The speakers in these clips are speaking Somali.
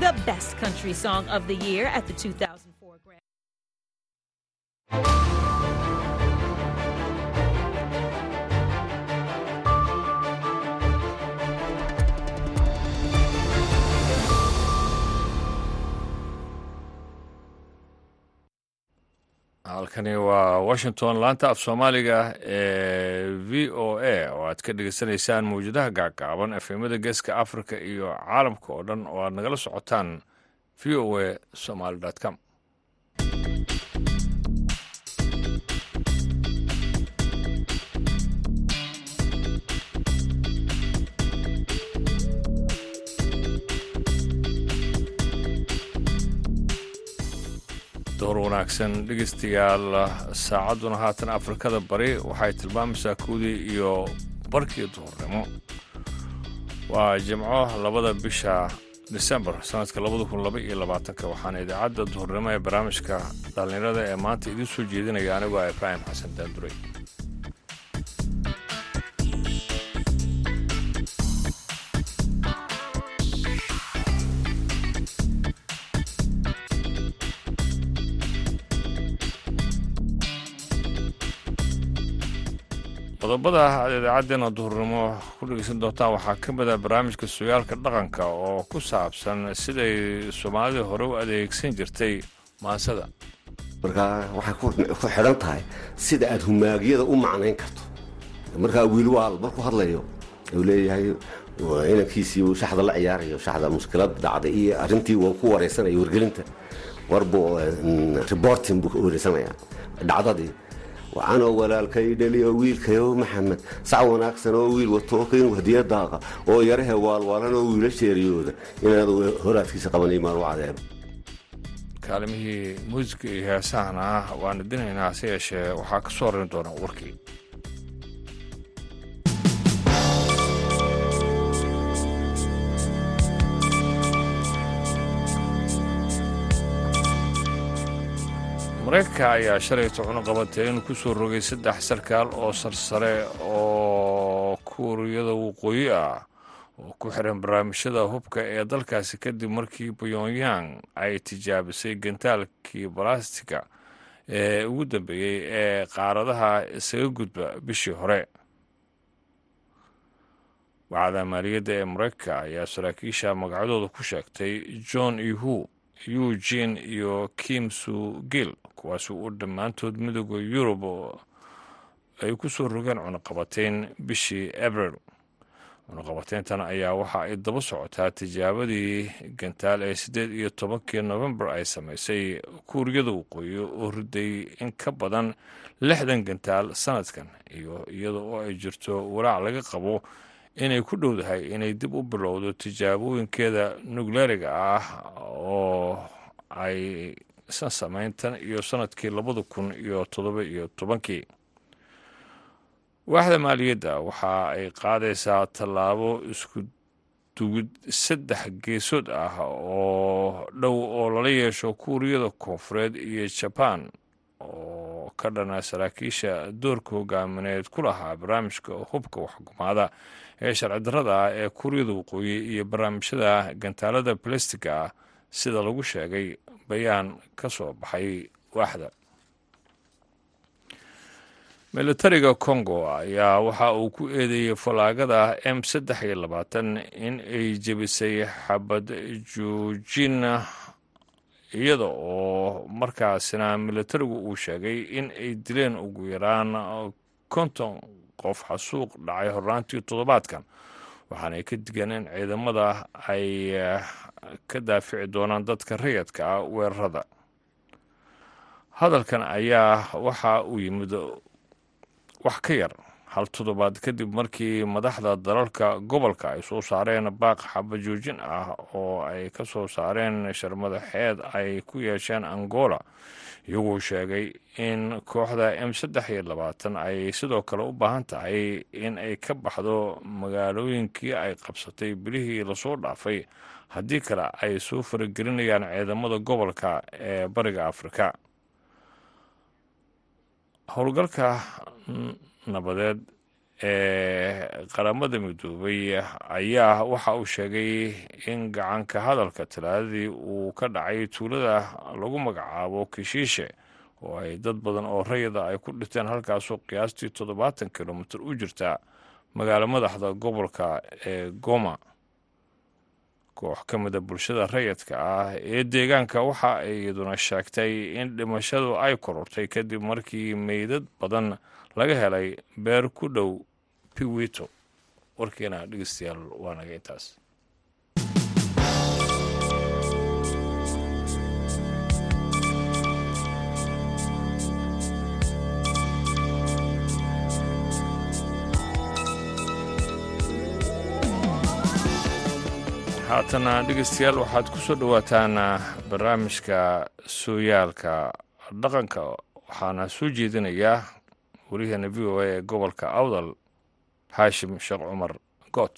the best country song of the year at the 2004 halkani waa washington laanta af soomaaliga ee v o a oo aad ka dhegeysanaysaan mawjadaha gaagaaban efemada geeska africa iyo caalamka oo dhan oo aad nagala socotaan v o a somaly com wanaagsan dhegeystayaal saacadduna haatan afrikada bari waxay tilmaamaysaa kowdii iyo barkii duhurnimo. Waa jimco labada bisha disembar sanadka waxaana idaacadda duhurnimo ee barnaamijka dhallinyarada ee maanta idiin soo jeedinaya anigoo ah ibraahim xasan daanduray qodobada aad idaacaddeena duhurnimo ku dhegeysan doontaan waxaa ka mid ah barnaamijka sugaalka dhaqanka oo ku saabsan siday soomaalida hore u adeegsan jirtay maansada markaa waxay ku xidhan tahay sida aad humaagyada u macnayn karto. Markaa wiilwaal markuu hadlayo uu leeyahay inankiisii shaxda la ciyaarayo shaxda mushkilad dhacday iyo arrintii uu ku wareysanaya wargelinta. Warbuu reporting buu wareysanaya. Dhacdadii wacanoo walaalkay dhaliyo wiilkayo maxamed sac wanaagsan oo wiil wato inuu hadiya daaqa oo yarahe waalwaalan oo wiila sheeriyooda inaad horaadkiisa qabanay maan u cadeebo kaalimihii muusiga iyo heesahana waan idinaynaa hase yeeshee waxaa ka soo horeyn doona warkii maraykanka ayaa shalayto cunuqabatay inuu ku soo rogay saddex sarkaal oo sarsare oo kuuriyada waqooyi ah oo ku xiran barnaamijyada hubka ee dalkaasi kadib markii pyongyang ay tijaabisay gantaalkii balastiga ee ugu dambeeyey ee qaaradaha isaga gudba bishii hore. Wacda maaliyadda ee maraykanka ayaa saraakiisha magacyadooda ku sheegtay john ihu eugene iyo kim su gil kuwaasi uu dhammaantood midooda yurub ay ku soo rogeen cunuqabateyn bishii abril. Cunuqabateyntan ayaa waxa ay daba socotaa tijaabadii gantaal ee siddeed iyo tobankii novembar ay samaysay kuuriyada waqooyi oo riday in ka badan lixdan gantaal sanadkan iyo iyada oo ay jirto walaac laga qabo inay ku dhowdahay inay dib u bilowdo tijaabooyinkeeda nukleeriga ah oo ay san samayn tan iyo sannadkii labada kun iyo toddoba iyo tobankii. Waaxda maaliyadda waxa ay qaadaysaa tallaabo isku dugid saddex geesood ah oo dhow oo lala yeesho kuuriyada koonfureed iyo jabaan oo ka dhana saraakiisha doorka hogaamineed ku lahaa barnaamijka hubka waxgumaada ee sharci darrada ee kuuriyada waqooyi iyo barnaamijyada gantaalada balastiga ah sida lagu sheegay bayaan ka soo baxay waaxda. Militariga congo ayaa waxa uu ku eedeeyey fallaagada m saddex iyo labaatan in ay jebisay xabad joojin iyada oo markaasina militarigu uu sheegay in ay dileen ugu yaraan konton qof xasuuq dhacay hornaantii toddobaadkan waxaanay ka digeen in ciidamada ay ka daafici doonaan dadka rayadka ah weerarada. Hadalkan ayaa waxa uu yimid wax ka yar hal toddobaad kadib markii madaxda dalalka gobolka ay soo saareen baaq xabajoojin ah oo ay ka soo saareen sharmadaxeed ay ku yeesheen angola iyagoo sheegay in kooxda m saddex iyo labaatan ay sidoo kale u baahan tahay in ay ka baxdo magaalooyinkii ay qabsatay bilihii la soo dhaafay haddii kale ay soo faragelinayaan ciidamada gobolka ee bariga afrika. Howlgalka nabadeed ee qaramada midoobay ayaa waxa uu sheegay in gacanka hadalka talaadadii uu ka dhacay tuulada lagu magacaabo kishiishe oo ay dad badan oo rayida ay ku dhinteen halkaasoo qiyaastii toddobaatan kilomitir u jirta magaalo madaxda gobolka ee goma. Koox ka mida bulshada rayidka ah ee deegaanka waxa ay iyaduna sheegtay in dhimashadu ay korortay kadib markii meydad badan laga helay beer ku dhow piwito. Warkeena dhegeystayaal waa intaas. Haatana dhegeystayaal waxaad ku soo dhowaataan barnaamijka sooyaalka dhaqanka. Waxaana soo jeedinayaa wariyaheena v o a ee gobolka awdal xaashim sheekh cumar goot.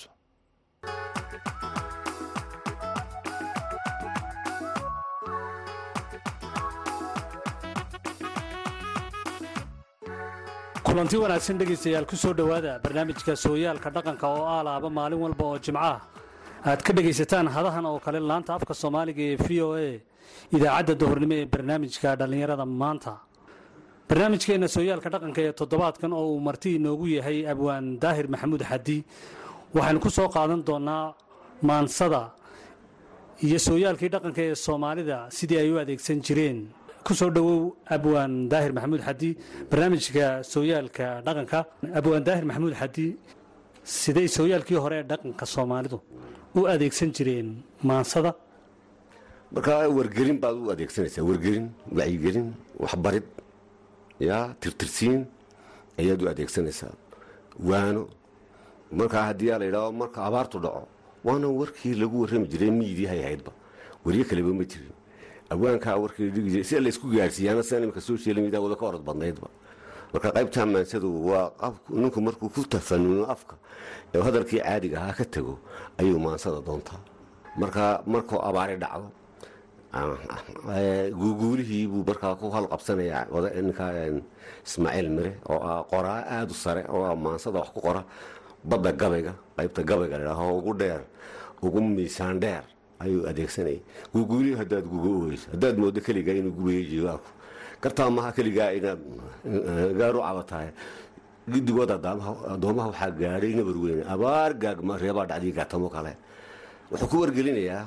Kulanti wanaagsan dhegaystayaal ku soo dhowaada barnaamijka sooyaalka dhaqanka oo ah laaba maalin walba oo jimco ah aad ka dhegaysataan hadahan oo kale laanta afka soomaaliga ee v o a idaacadda duhurnimo ee barnaamijka dhallinyarada maanta barnaamijkeenna sooyaalka dhaqanka ee toddobaadkan oo uu marti inoogu yahay abwaan daahir maxamuud xadi waxaynu ku soo qaadan doonaa maansada iyo sooyaalkii dhaqanka ee soomaalida sidii ay u adeegsan jireen. Ku soo dhowow abwaan daahir maxamuud xadi barnaamijka sooyaalka dhaqanka. Abwaan daahir maxamuud xadi siday sooyaalkii hore ee dhaqanka soomaalidu u adeegsan jireen maansada? Markaa wargelin baad u adeegsanaysaa. Wargelin wacyigelin waxbarid yaa tirtirsiin ayaad u adeegsanaysaa. Waano markaa haddii la yidhaao marka abaartu dhaco waana warkii lagu warrami jiray miidii hay ahaydba. Waryo kaleba ma jirin. Abwaankaa warkii sida laysku gaadhsiiyaana sida nimka social media wada ka orod badnaydba. Marka qaybtaa maansadu waa ninku markuu ku tafanuno afka hadalkii caadiga ahaa ka tago ayuu maansada doontaa. Marka markuu abaari dhacdo guuguulihii buu markaa ku halqabsanayaa ninka ismaaciil mire oo ah qoraa aada u sare oo ah wax ku qora badda gabayga qaybta gabayga ladhaaho ugu dheer ugu miisaan dheer ayuu adeegsanayay. Guuguulihii haddaad guga oyso haddaad moodo keligaa inuu gubayo jigaarku gartaa maha keligaa gaaru cabatahay gidigooda addoomaha waxaa gaadhay nabar weyne abaar gaagma reebaa dhacdii gaatamo kale. Wuxuu ku wargelinayaa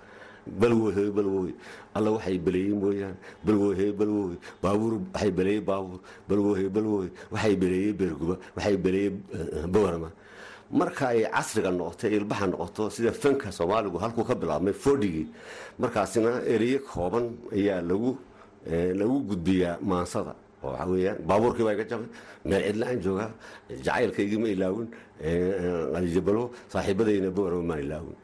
balwo balwohe balwoy alla waxay beleeyey mooyaane balwohe balwoy baabuur waxay beleeyey baabuur balwohe balwoy waxay beleeyey beerguba. Waxay beleeyey boorama. Marka ay casriga noqoto ilbaxa noqoto sida fanka soomaaligu halkuu ka bilaabmay fodhigii markaasina ereye kooban ayaa lagu lagu gudbiyaa maansada. Oo waxaa weyaan baabuurkii baa iga jabay meel cidla-aan joogaa jacaylkaygima ilaawin alijabalo saaxiibadayna boorama maan ilaawin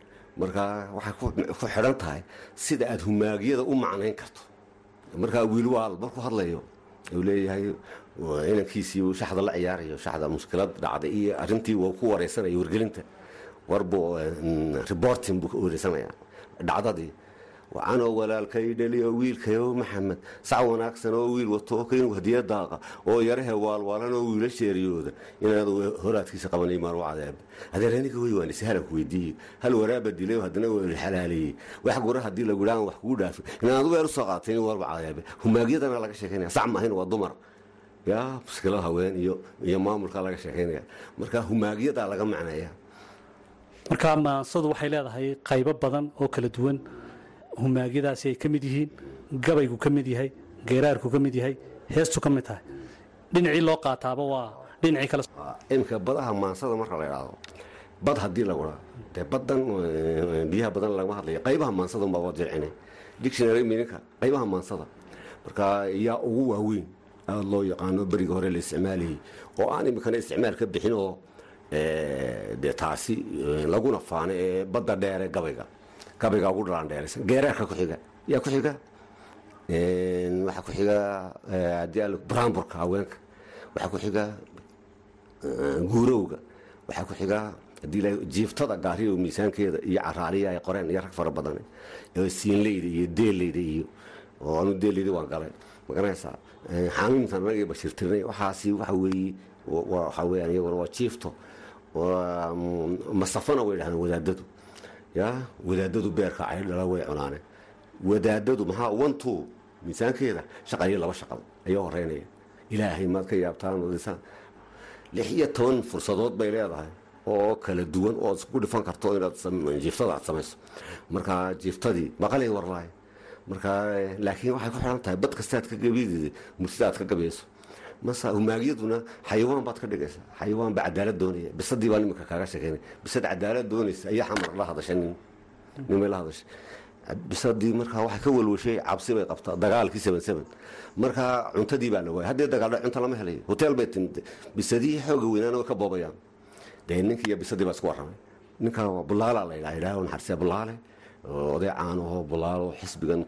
marka waxay ku xidhan tahay sida aad humaagyada u macnayn karto. Markaa wiil waal markuu hadlayo uu leeyahay inankiisii shaxda la ciyaarayo shaxda mushkilad dhacday iyo arintii uu ku wareysanaya wargelinta. Warbuu reporting buu ka wareysanaya dhacdadii wacanoo walaalkay dhaliyo wiilkayo maxamed sac wanaagsan oo wiil wato kaynu hadiya daaqa oo yarahe waalwaalan oo wiila sheeriyooda. Inaad horaadkiisa qabanay maal cadeebe adeeraniga wey waan ishalanku weydiiyey. Hal waraaba dilay haddana xalaaleeyey wax gura haddii lagu dhaaan wax kugu dhaafay inaad weer u soo qaatay in warba cadeebe humaagyadana laga sheekeynaya sac maahayn waa dumar. Yaa muskilo haween iyo iyo maamulka laga sheekeynaya. Marka humaagyadaa laga macnaya markaa maansadu waxay leedahay qaybo badan oo kala duwan humaagyadaasi ay ka mid yihiin gabaygu ka mid yahay geeraarku ka mid yahay heestu ka mid tahay. Dhinacii loo qaataaba waa dhinacii kale. Imika badaha maansada marka la idhaahdo bad haddii lagu dhaa dee badan biyaha badan lagama hadlayo. Qaybaha maansada unbaa waa dircina dictionary mininka qaybaha maansada. Marka yaa ugu waaweyn aada loo yaqaano beriga hore la isticmaalayay oo aan imikana isticmaal ka bixin oo dee taasi laguna faano ee badda dheere gabayga gabayga ugu dhalaan dheeraysan geereerka ku xiga. Yaa ku xiga? Waxaa ku xiga haddii al buraanburka haweenka. Waxaa ku xiga guurowga waxaa ku xiga haddii la jiiftada gaariyo miisaankeeda iyo caraaliya ay qoreen iyo rag fara badan oo siinleyda iyo deelleyda iyo oo anu deelleyda waan galay. Ma garanaysaa? Xaamiimtan anaga bashirtirnay. Waxaasi waxa weeye waxa weeyaan iyaguna waa jiifto masafana way dhahdeen wadaadadu ya wadaadadu beerka ay dhala way cunaane. Wadaadadu maxaa two miisaankeeda? Shaqaliyo laba shaqal ayaa horeynaya ilaahay maad ka yaabtaan lix iyo toban fursadood bay leedahay oo kala duwan oo isku dhifan karto inaad jiiftada aad samayso. Marka jiiftadii maqalay warlaay. Marka laakiin waxay ku xiran tahay bad kastaad ka gabideeda murtida aad ka gabayso humaagyaduna xayawaan baad ka dhigaysa. Xayawaan baa cadaalad doonaya. Bisadii baa nimanka kaaga sheekeynay bisad cadaalad doonaysa ayaa xamar la hadashay nin. Nimay la hadashay. Bisadii markaa waxay ka walwashay cabsi bay qabtaa dagaalkii seven markaa cuntadii baa la waayay. Haddii dagaaldha cunto lama helayo. Hotel bay timid. Bisadihii xooga weynaana way ka boobayaan. Dee ninka iyo bisadii baa isku warramay. Ninka bulaala la yidhaha naxarsiya bulaale. Oday caanaho bulaalo xisbigan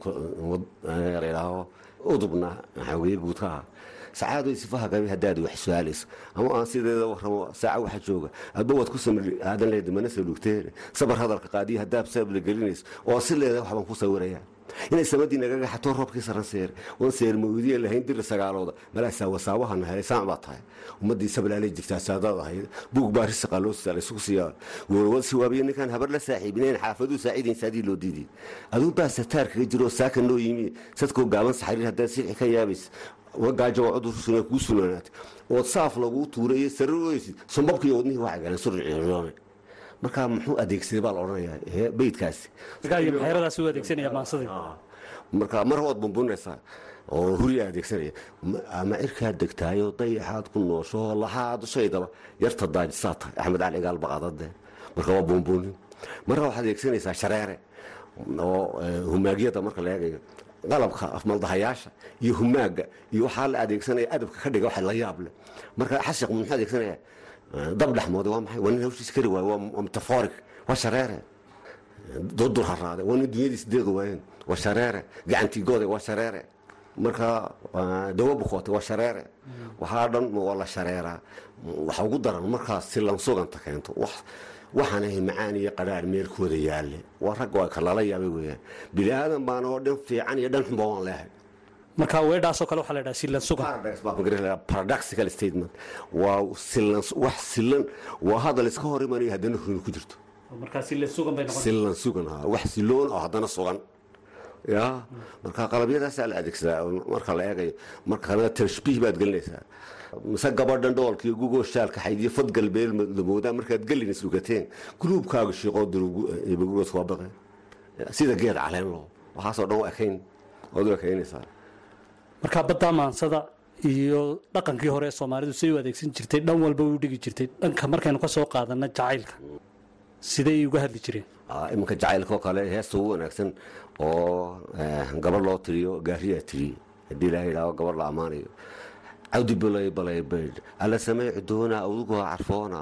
la yidhaaho udubna xaweye guud ka sacaado sifaha gabi haddaad wax su'aalayso ama aan sideeda warramo saaca waxa jooga adba waad ku samri aadan leeda mana saluugteen sabar hadalka qaadiya haddaad saabla gelinayso oo si leeda waxbaan ku sawirayaa inay samadii nagaga xatoo roobkii saran seer wan seer mawdiye lahayn diri sagaalooda malaasaa wasaawahana helay saac baa tahay ummadii sablaalay jirtaa saadaad ahayd buug baa risiqa loo saalay isugu siiyaa goolwad siwaabiya ninkaan habar la saaxiibinayn xaafaduu saaciidayn saadii loo diiday aduu baa sataar kaga jiro saaka noo yimi sadkoo gaaban saxariir haddaad silxi ka yaabaysa gaajo waa cudur kuu sunaanaatay ood saaf laguu tuuray iyo sarir oysid sumbabkiiyo wadnihii waxay galeen surciyoome markaa muxuu adeegsaday baa la odhanayaa beydkaasi. Xeeradaas u adeegsanaya maansadii. Marka mar waad bumbunaysaa oo huriyaa adeegsanaya. Ama cirkaad degtaayo dayaxaad ku noosho laxaad shaydaba yarta daajisaa tahay. Axmed cali gaal baqadade marka waa bumbunin marna waxaad adeegsanaysaa shareere oo humaagyada marka la eegayo qalabka afmaldahayaasha iyo humaaga iyo waxaa la adeegsanaya adabka ka dhiga waxa la yaab marka xasiq muxuu adeegsanaya? Dab dhexmooda waa maxay? Waa nin hawshiis kari waayo waa metaforik waa shareere. Dudur haraade waa nin dunyadiis deeqi waayeen waa shareere. Gacantii gooday waa shareere. Marka dawa waa shareere. Waxaa dhan waa la shareeraa. Waxa ugu daran markaas si lansuganta keento waxaanahay macaan iyo qadhaar meelkooda yaalle. Waa rag waa kalala yaabay weyaan bini aadan baana oo dhan fiican iyo dhan xunba waan leehay marka weedhaasoo kale waxaa la dhaha paradoxical statement. Waa silan wax silan waa hadal iska hor imanayo haddana runi ku jirto. Markaa silan sugan bay noqon. Silan sugan ha wax siloon oo haddana sugan. Ya marka qalabyadaasaa la adeegsadaa marka la eegayo markana tashbiih baad gelinaysaa mise gabadhan dhoolkiiyo gugoo shaalka xaydiyo fad galbeel lamoodaa markaad gelin islugateen guluubkaaga shiiqoo durugoos waa baqe. Sida geed caleen loo waxaasoo dhan ekayn waad u ekaynaysaa markaa baddaa maansada iyo dhaqankii hore ee soomaalidu say u adeegsan jirtay dhan walba u dhigi jirtay. Dhanka markaynu ka soo qaadanna jacaylka. Siday uga hadli jireen? Iminka jacaylkaoo kale heesta ugu wanaagsan oo gabadh loo tiriyo gaariyaa tiriye haddii ilaaha yidhaaho gabadh la ammaanayo cawdi balay balay baydh alla samey cudoona awdugoo carfoona.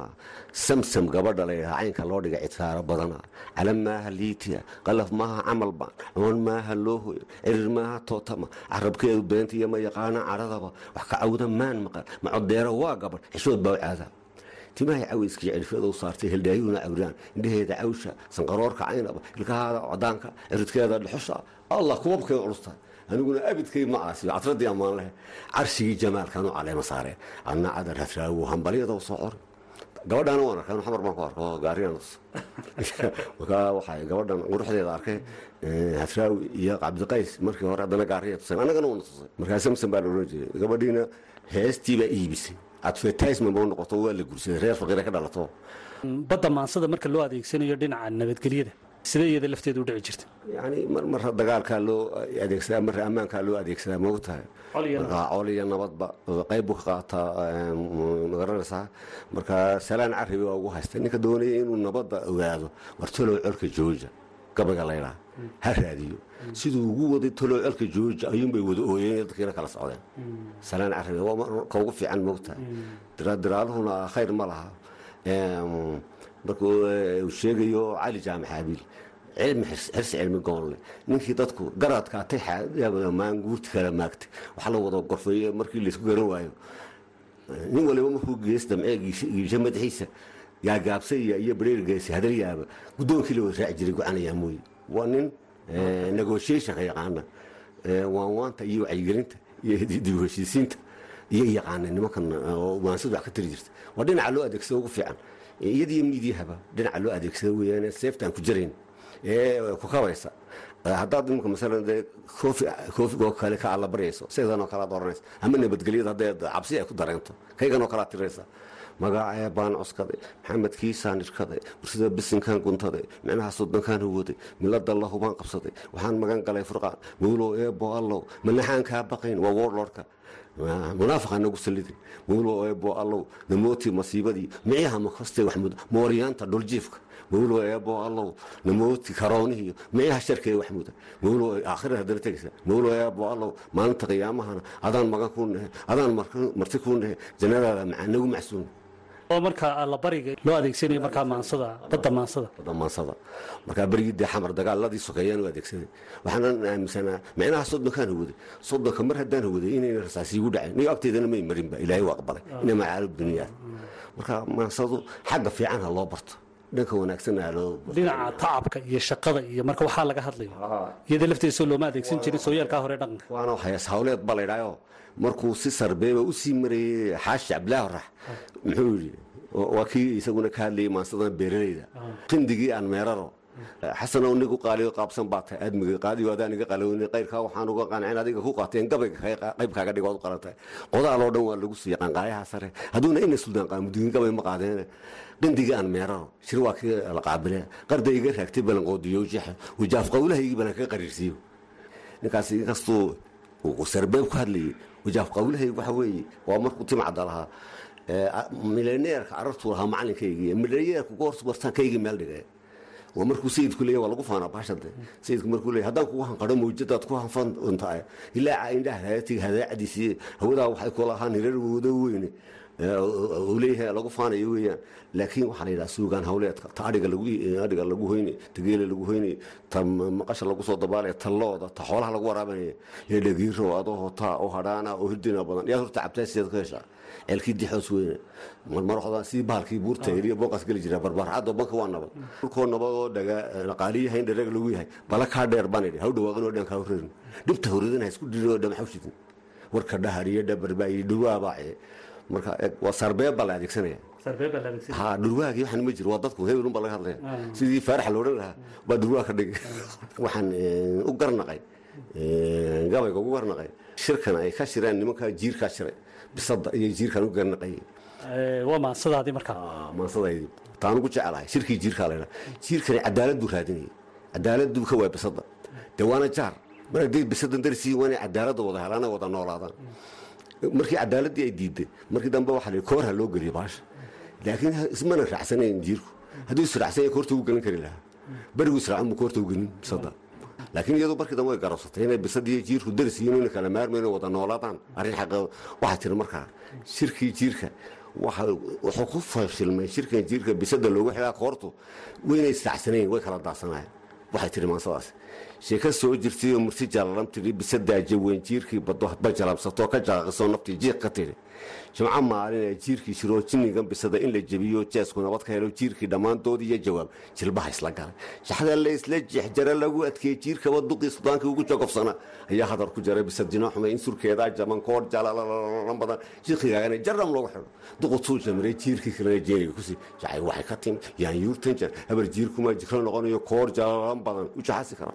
Samsam gabadha layidhaha caynka loo dhiga cidsaaro badana. Calam maaha liitiya qalaf maaha camalba coon maaha loo hoyo cirir maaha tootama. Carabkeedu beenta iyo ma yaqaana caradaba. Wax ka cawda maan maqan macodeero waa gabadh xishood baa caada timahay caweyskii cirfyada u saartay heldhaayuuna cawraan indhaheeda cawsha sanqaroorka caynaba ilkahaada cadaanka ciridkeeda dhuxusha. Allah kubabkeeda culusta aniguna abidkay ma aasiyo cadradii ammaan carshigii jamaalkanu caleema saare anna cadar hadraawo hambalyada soo cor gabadhaana waan arkay xamar baan ku arko gaariyanas markaa waxay gabadhan quruxdeeda arkay hadraawi iyo cabdiqays markii hore haddana gaariya tuseen annagana wana tusay markaa samson baa la odhan jiray gabadhiina heestii baa iibisay advertisement noqoto waa la gursaday reer faqiira ka dhalato badda maansada marka loo adeegsanayo dhinaca nabadgelyada sidee iyada lafteedu u dhici jirta? Yani mar marra dagaalkaa loo adeegsadaa marra ammaankaa loo adeegsadaa ma ogtahay marka col iyo nabadba qayb buu ka qaataa ma garanaysaa marka salaan carabi waa ugu haysta ninka doonaya inuu nabadda ogaado war colka jooja gabayga laydhaa ha raadiyo. Siduu ugu waday talow colka jooja ayuunbay wada ooyeen dadkiina kala socdeen. Salaan carabi ka ugu fiican ma ogtahay diraaluhuna khayr ma laha markuu uu sheegayo cali jaamac xaabiil xirsi cilmi goonle. Ninkii dadku garadkaatay maanguurti kala maagtay waxa la wada gorfeeye markii laysku garan waayo nin waliba markuu gees damcee giisha madaxiisa. Gaagaabsaya iyo bareergeesi hadalyaaba guddoonkii la wada jiray gocanaya mooye. Waa nin negotiationka yaqaana. Waanwaanta iyo wacyigelinta iyo dib heshiisiinta iyo yaqaana nimankan waansad wax ka tiri jirta. Waa dhinaca loo adeegsado ugu fiican iyadiyo miidiyahaba dhinaca loo adeegsado weeyaan seeftaan ku jirayn ee ku kabaysa haddaad imika masalan koofigoo kale ka alla baryayso sidanoo kale ad oranaysa ama nabadgelyada haddee cabsi ay ku dareento kayganoo kale ad tiraysa. Magacee baan coskaday maxamed kiisaan irkaday bursida bisinkaan guntaday micnaha sodankaan huwaday milada lahubaan qabsaday waxaan magan galay furqaan mawlow eebo allow manaxaan kaa baqayn waa woorlorka munaafiqaa nagu sallidin mawlow eebo allow namooti masiibadii micyaha makastay waxmud mooriyaanta dhuljiifka mawlow eebo allow namooti karoonihiyo micyaha sharkee waxmuda mawlow aakhira haddana tegaysa mawlow eebo allow maalinta qiyaamahana adaan magan kuu nehe adaan marti kuu nehe jannadaada nagu macsuun oo markaa allabariga loo adeegsanayo markaa maansada badda maansada. Badda maansada. Markaa berigii dee xamar dagaaladii sokeeyaan u adeegsaday waxaanan aaminsanaa micnaha soddonkaan huwaday soddonka mar haddaan huwaday inayna rasaasi igu dhaceen. Niyo agteedana may marinba ilaahay waa aqbalay inay macaalib duniyaa marka maansadu xagga fiican ha loo barto. Dhanka wanaagsan ha loo dhinaca tacabka iyo shaqada iyo marka waxaa laga hadlayo. Iyada lafteesa looma adeegsan jirin sooyaalkaa hore dhaqanka waana hayaas hawleed ba laydhaayo markuu si sarbeeba u sii marayey xaashi cabdilaahi horax muxuu yidhi waa kii isaguna ka hadlayay maansadan beeralayda qindigii aan meeraro xasanow nigu qaaliyo qaabsan baa aadmiga qaadiyo adaan iga qalowni qayrkaa waxaan uga qancin adiga ku qaateen gabayga qaybkaaga dhigood u qalantahay qodaaloo dhan waa lagu siiya qanqaayaha sare. Hadduuna ina suldaan qaamudigin gabay ma qaadeene qindigii aan meeraro shir waa kii la qaabile. Qarda iga raagtay balanqoodiyo jexe wajaaf qawlahaygii balan kaga qariirsiiyo ninkaas inkastuu sarbeeb ku hadlayay wajaaf qawlahayg waxa weeye waa markuu timacda lahaa. Milaneerka carartuu lahaa macalinkaygii milaneerka goortu wartaankaygii meel dhigay. Waa markuu sayidku leeyahy waa lagu faanaa baashade sayidku markuu leeyahy haddaan kugu hanqadho mawjadaad ku hanfan untahay ilaa indhaha hadaacadiisii hawadaa waxay ku lahaan hirar wado weyne leeyahay lagu faanayo weeyaan. Laakiin waxaa la yidhaha suugaan hawleedka ta adhiga lagu hoynay ta geela lagu hoynay ta maqasha lagu soo dabaalaya ta looda ta xoolaha lagu waraabanaya ee dhagiiro adoo hotaa oo hadhaana oo hirdina badan. Yaa horta cabtaa sideed ka heshaa. Ceelkii dixoos weyne marmar waxdaa sidii bahalkii buurta iriyo booqaas geli jira barbaarcaddo banka waa nabad. Dhulkoo nabad oo dhaga dhaqaaliyahayn dharag lagu yahay. Bala kaa dheer baan idhi haw dhawaaqin oo dhan kaa horeerin dhibta horidin ha isku dhirin oo shidin warka dhahar iyo dhabarba iyo dhurwaabaace marka waa sarbeeb baa la adeegsanaya. Ha dhurwaagii waxaan ma jiro waa dadku hebelun baa laga hadlaya. Sidii faarax loodhan lahaa baa dhurwaag ka dhigay. Waxaan u garnaqay gabayga ugu garnaqay. Shirkan ay ka shireen nimankaa jiirkaa shiray. Bisada iyo jiirkaan u garnaqayay waa maansadaadii markaa maansadaydii taan ugu jecelahay shirkii jiirkaa laydhaa jiirkani cadaalad buu raadinayay. Cadaalad buu ka waaya bisada. Dee waana jaar. Mar haddii bisadan darisii waa inay cadaaladda wada helaan ay wada noolaadaan markii cadaaladii ay diiday markii dambe waxa la koorha loo geliya baasha. Laakiin ismana raacsanayn jiirku. Hadduu israacsanya koorta u gelin kari lahaa. Berigu israacan buu koorta u gelin bisada laakiin iyadu markii dambe way garabsatay inay bisadiiyo jiirku daris yihiin inay kala maarmayn wada noolaadaan arrin xaqa waxaa tiri markaa shirkii jiirka wuxuu ku fashilmay shirkan jiirka bisada loogu xidhaa koortu waynay israacsanayn way kala daasanaayeen. Waxay tiri maansadaas sheeka soo jirtayoo murti jalalam tidhi bisadaa jaweyn jiirkii baddo hadba jalabsatoo ka jaqaqisoo naftii jiiq ka tidhi jimco maalin ee jiirkii shiroo bisada in la jebiyo jeesku nabad ka helo jiirkii dhammaantood iyo jawaab. Jilbaha isla galay. Shaxda la isla jeexjara lagu adkeeyey jiirkaba duqii sudaankii ugu jogofsana ayaa hadar ku jaray bisad jino xumay in surkeedaa jaban koor jalalalan badan. Jiiqigaagana jaram loogu xidho duqu tuu jamiray jiirkii kalena jeeniga kusi jacay waxay ka timi yaan yuurtan jar habar jiirkumaa jikro noqonayo koor jalalan badan. U jaxasi kara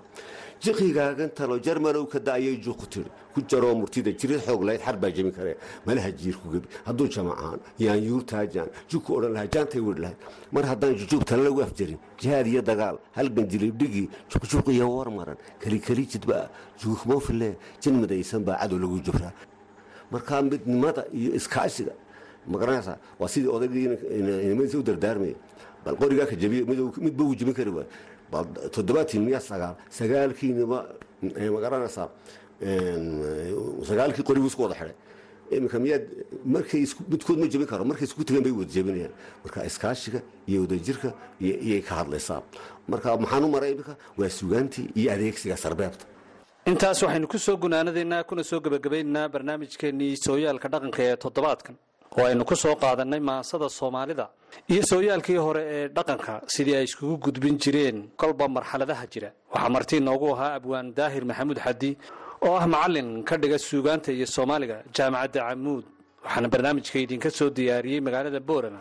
jiqigaagan talo jarmanow ka daayay juuqu tiri ku jaroo murtida jirid xoog lahayd xar baa karee malaha jiirku gebi hadduu jamacaan yaan yuurtaajaan jugku odhan lahaa jaantay wedh lahayd mar haddaan jujuub tala lagu afjarin jihaad iyo dagaal halgan jilibdhigii juqjuq iyo war maran kelikeli jidba juuqmoofile jin midaysan baa cadow lagu jubraa markaa midnimada iyo iskaashiga ma garanaysaa waa sidii odaygii nimadiisa u dardaarmaya bal qorigaa ka jabiy midba uu jebin kari waay toddobaatiin miya sagaal sagaalkiinima ma garanaysaa sagaalkii qori buu isku wada xidhay iminka miyaad markay midkood ma jebin karo markay isku tageen bay wada jebinayaan marka iskaashiga iyo wadajirka iyay ka hadlaysaa. Marka maxaan u maray iminka waa sugaantii iyo adeegsiga sarbeebta. Intaas waxaynu ku soo gunaanadaynaa kuna soo gebagabaynaynaa barnaamijkeennii sooyaalka dhaqanka ee toddobaadkan oo aynu ku soo qaadannay maasada soomaalida. Iyo sooyaalkii hore ee dhaqanka sidii ay iskugu gudbin jireen kolba marxaladaha jira. Waxaa martii noogu ahaa abwaan daahir maxamuud xadi oo ah macallin ka dhiga suugaanta iyo soomaaliga jaamacadda camuud. Waxaana barnaamijka idinka soo diyaariyey magaalada boorama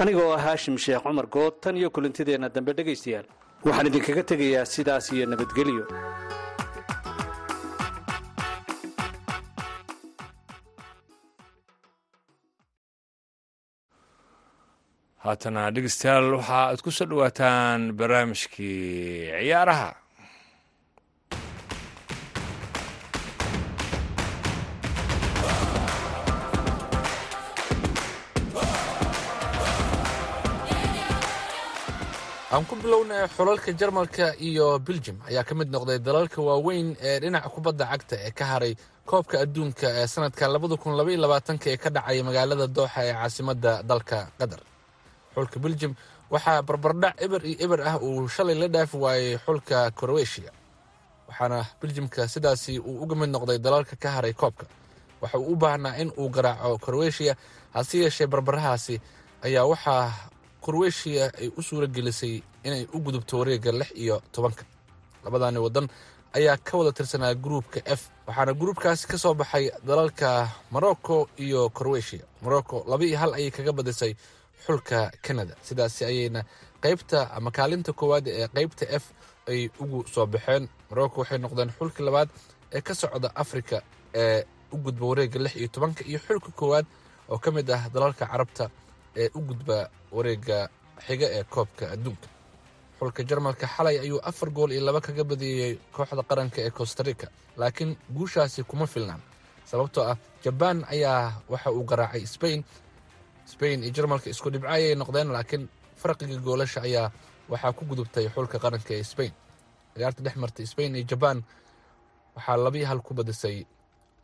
aniga oo ah haashim sheekh cumar good tan iyo kulantideenna dambe dhegaystayaal. Waxaan idinkaga tegayaa sidaas iyo nabadgelyo haatana dhegeystayaal waxa aad ku soo dhowaataan barnaamijkii ciyaaraha. Aan ku bilownay xulalka jarmalka iyo beljum ayaa ka mid noqday dalalka waaweyn ee dhinaca kubadda cagta ee ka haray koobka adduunka ee labaatanka ee ka dhacaya magaalada dooxa ee caasimadda dalka qatar xulka beljum waxaa barbardhac eber iyo eber ah uu shalay la dhaafi waayey xulka krowetiya waxaana beljumka sidaasi uu uga mid noqday dalalka ka haray koobka. Waxa uu u baahnaa in uu garaaco krowetiya hase yeeshee barbarahaasi ayaa waxaa krowetiya ay u suura gelisay inay u gudubto wareegga lix iyo tobanka. Labadani waddan ayaa ka wada tirsanaa gruupka f waxaana gruupkaasi ka soo baxay dalalka morocco iyo krowetiya morocco laba iyo hal ayay kaga badisay xulka canada. Sidaasi ayayna qaybta ama kaalinta koowaad ee qaybta f ay ugu soo baxeen. Morocco waxay noqdeen xulka labaad ee ka socda africa ee u gudba wareegga lix iyo tobanka iyo xulka koowaad oo ka mid ah dalalka carabta ee u gudba wareegga xiga ee koobka adduunka xulka jarmalka xalay ayuu afar gool iyo laba kaga badiyey kooxda qaranka ee costarica laakiin guushaasi kuma filnaan sababtoo ah jabaan ayaa waxa uu garaacay sbain sbain iyo jarmalka isku dhibco ayay noqdeen laakiin farqiga goolasha ayaa waxaa ku gudubtay xulka qaranka ee sbain ciyaarta dhex martay sbain iyo jabaan waxaa labiyo hal ku badisay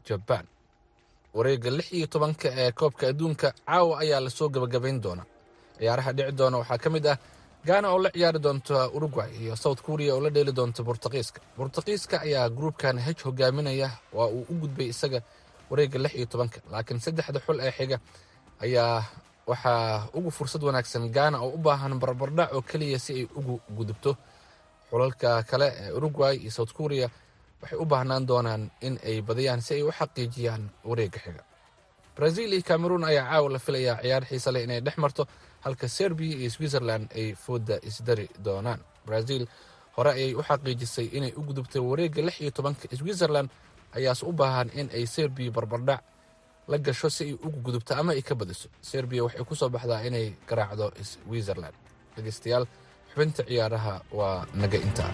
jabaan wareegga lix iyo tobanka ee koobka adduunka caawa ayaa la soo gabagabayn doona. Ciyaaraha dhici doona waxaa ka mid ah gaana oo la ciyaari doonta uruguay iyo south korea oo la dheeli doonta bortuqiiska bortuqiiska ayaa gruubkan hej hogaaminaya waa uu u gudbay isaga wareegga lix iyo tobanka laakiin saddexda xul ee xiga ayaa waxaa ugu fursad wanaagsan gaana oo u baahan barbardhac oo keliya si ay ugu gudubto. Xulalka kale ee uruguay iyo south korea waxay u baahnaan doonaan in ay badiyaan si ay u xaqiijiyaan wareegga xiga. Brazil iyo cameroon ayaa caawa la filayaa ciyaar xiisa leh inay dhex marto halka serbiya iyo switzerland ay fooda isdari doonaan. Brazil hore ayay u xaqiijisay inay u gudubtay wareegga lix iyo tobanka. Switzerland ayaase u baahan in ay serbiya barbardhac la gasho si ay ugu gudubto ama ay ka badiso. Serbiya waxay ku soo baxdaa inay garaacdo switzerland. Dhegeystayaal xubinta ciyaaraha waa naga intaa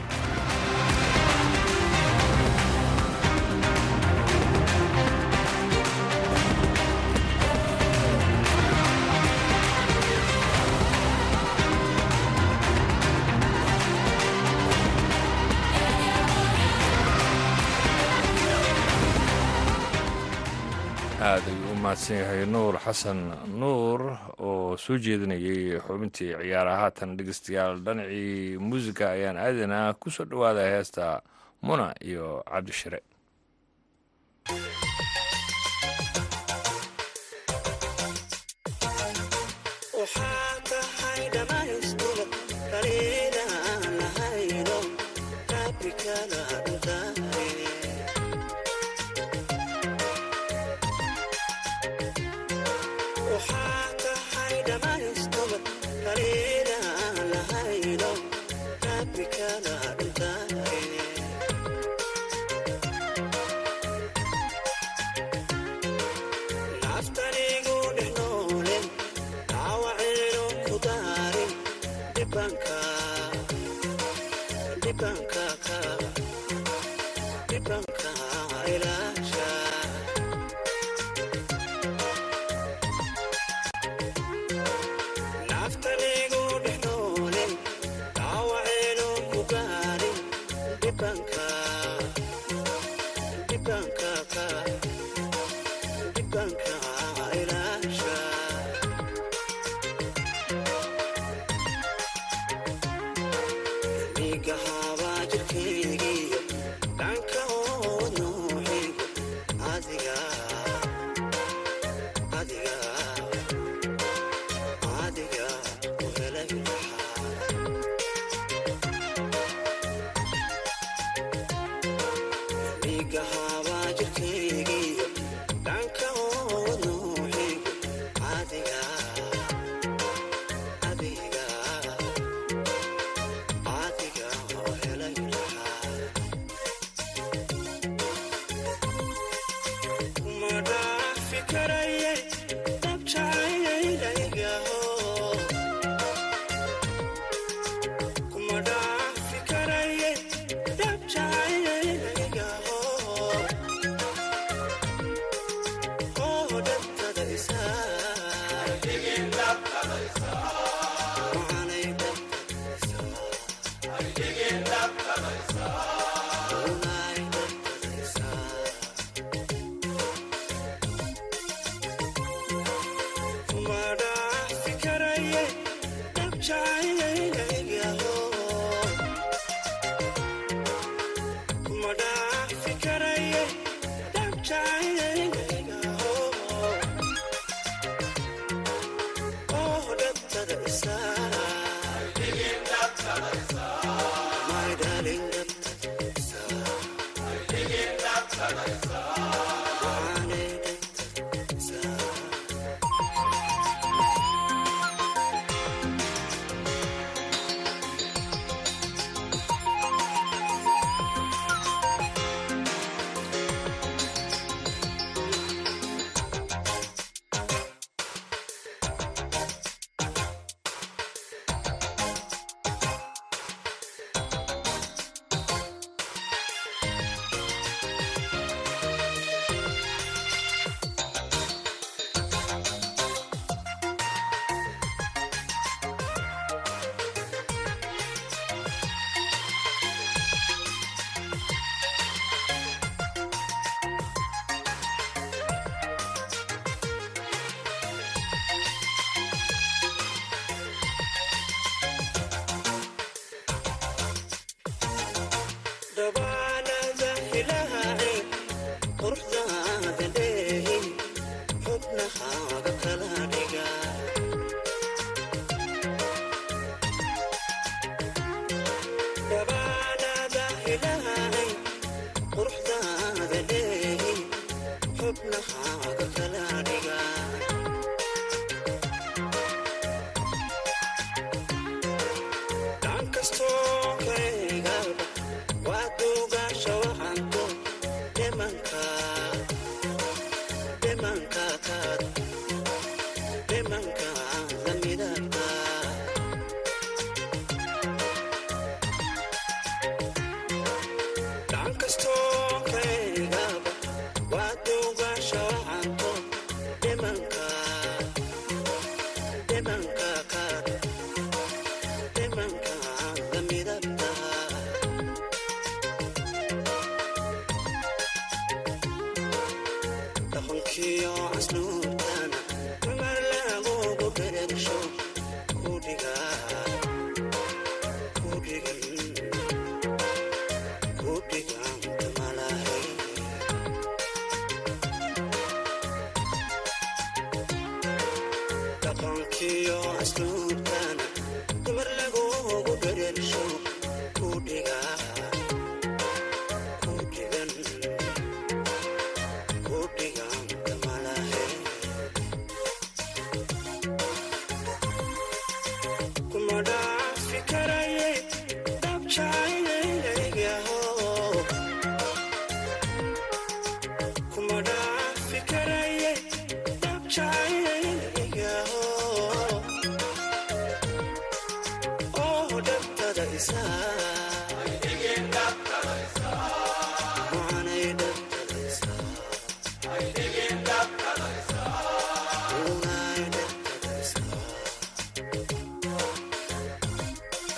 aad ayuu u mahadsan yahay nuur xasan nuur oo soo jeedinayay xubintii ciyaara haatan dhegeystayaal dhanacii muusika ayaan aadanaa ku soo dhawaada heesta muna iyo cabdishire kanka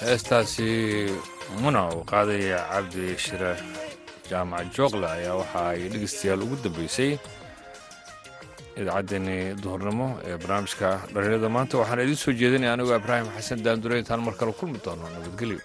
heestaasi muna uu qaadaya cabdi shire jaamac jookle ayaa waxa ay dhegeystayaal ugu dambeysay. Idaacaddeenii duhurnimo ee barnaamijka dhalinyarada maanta waxaan idiin soo jeedinaya anigoo ibraahim xasan daandure intaan mar kale kulmi doono nabadgelyo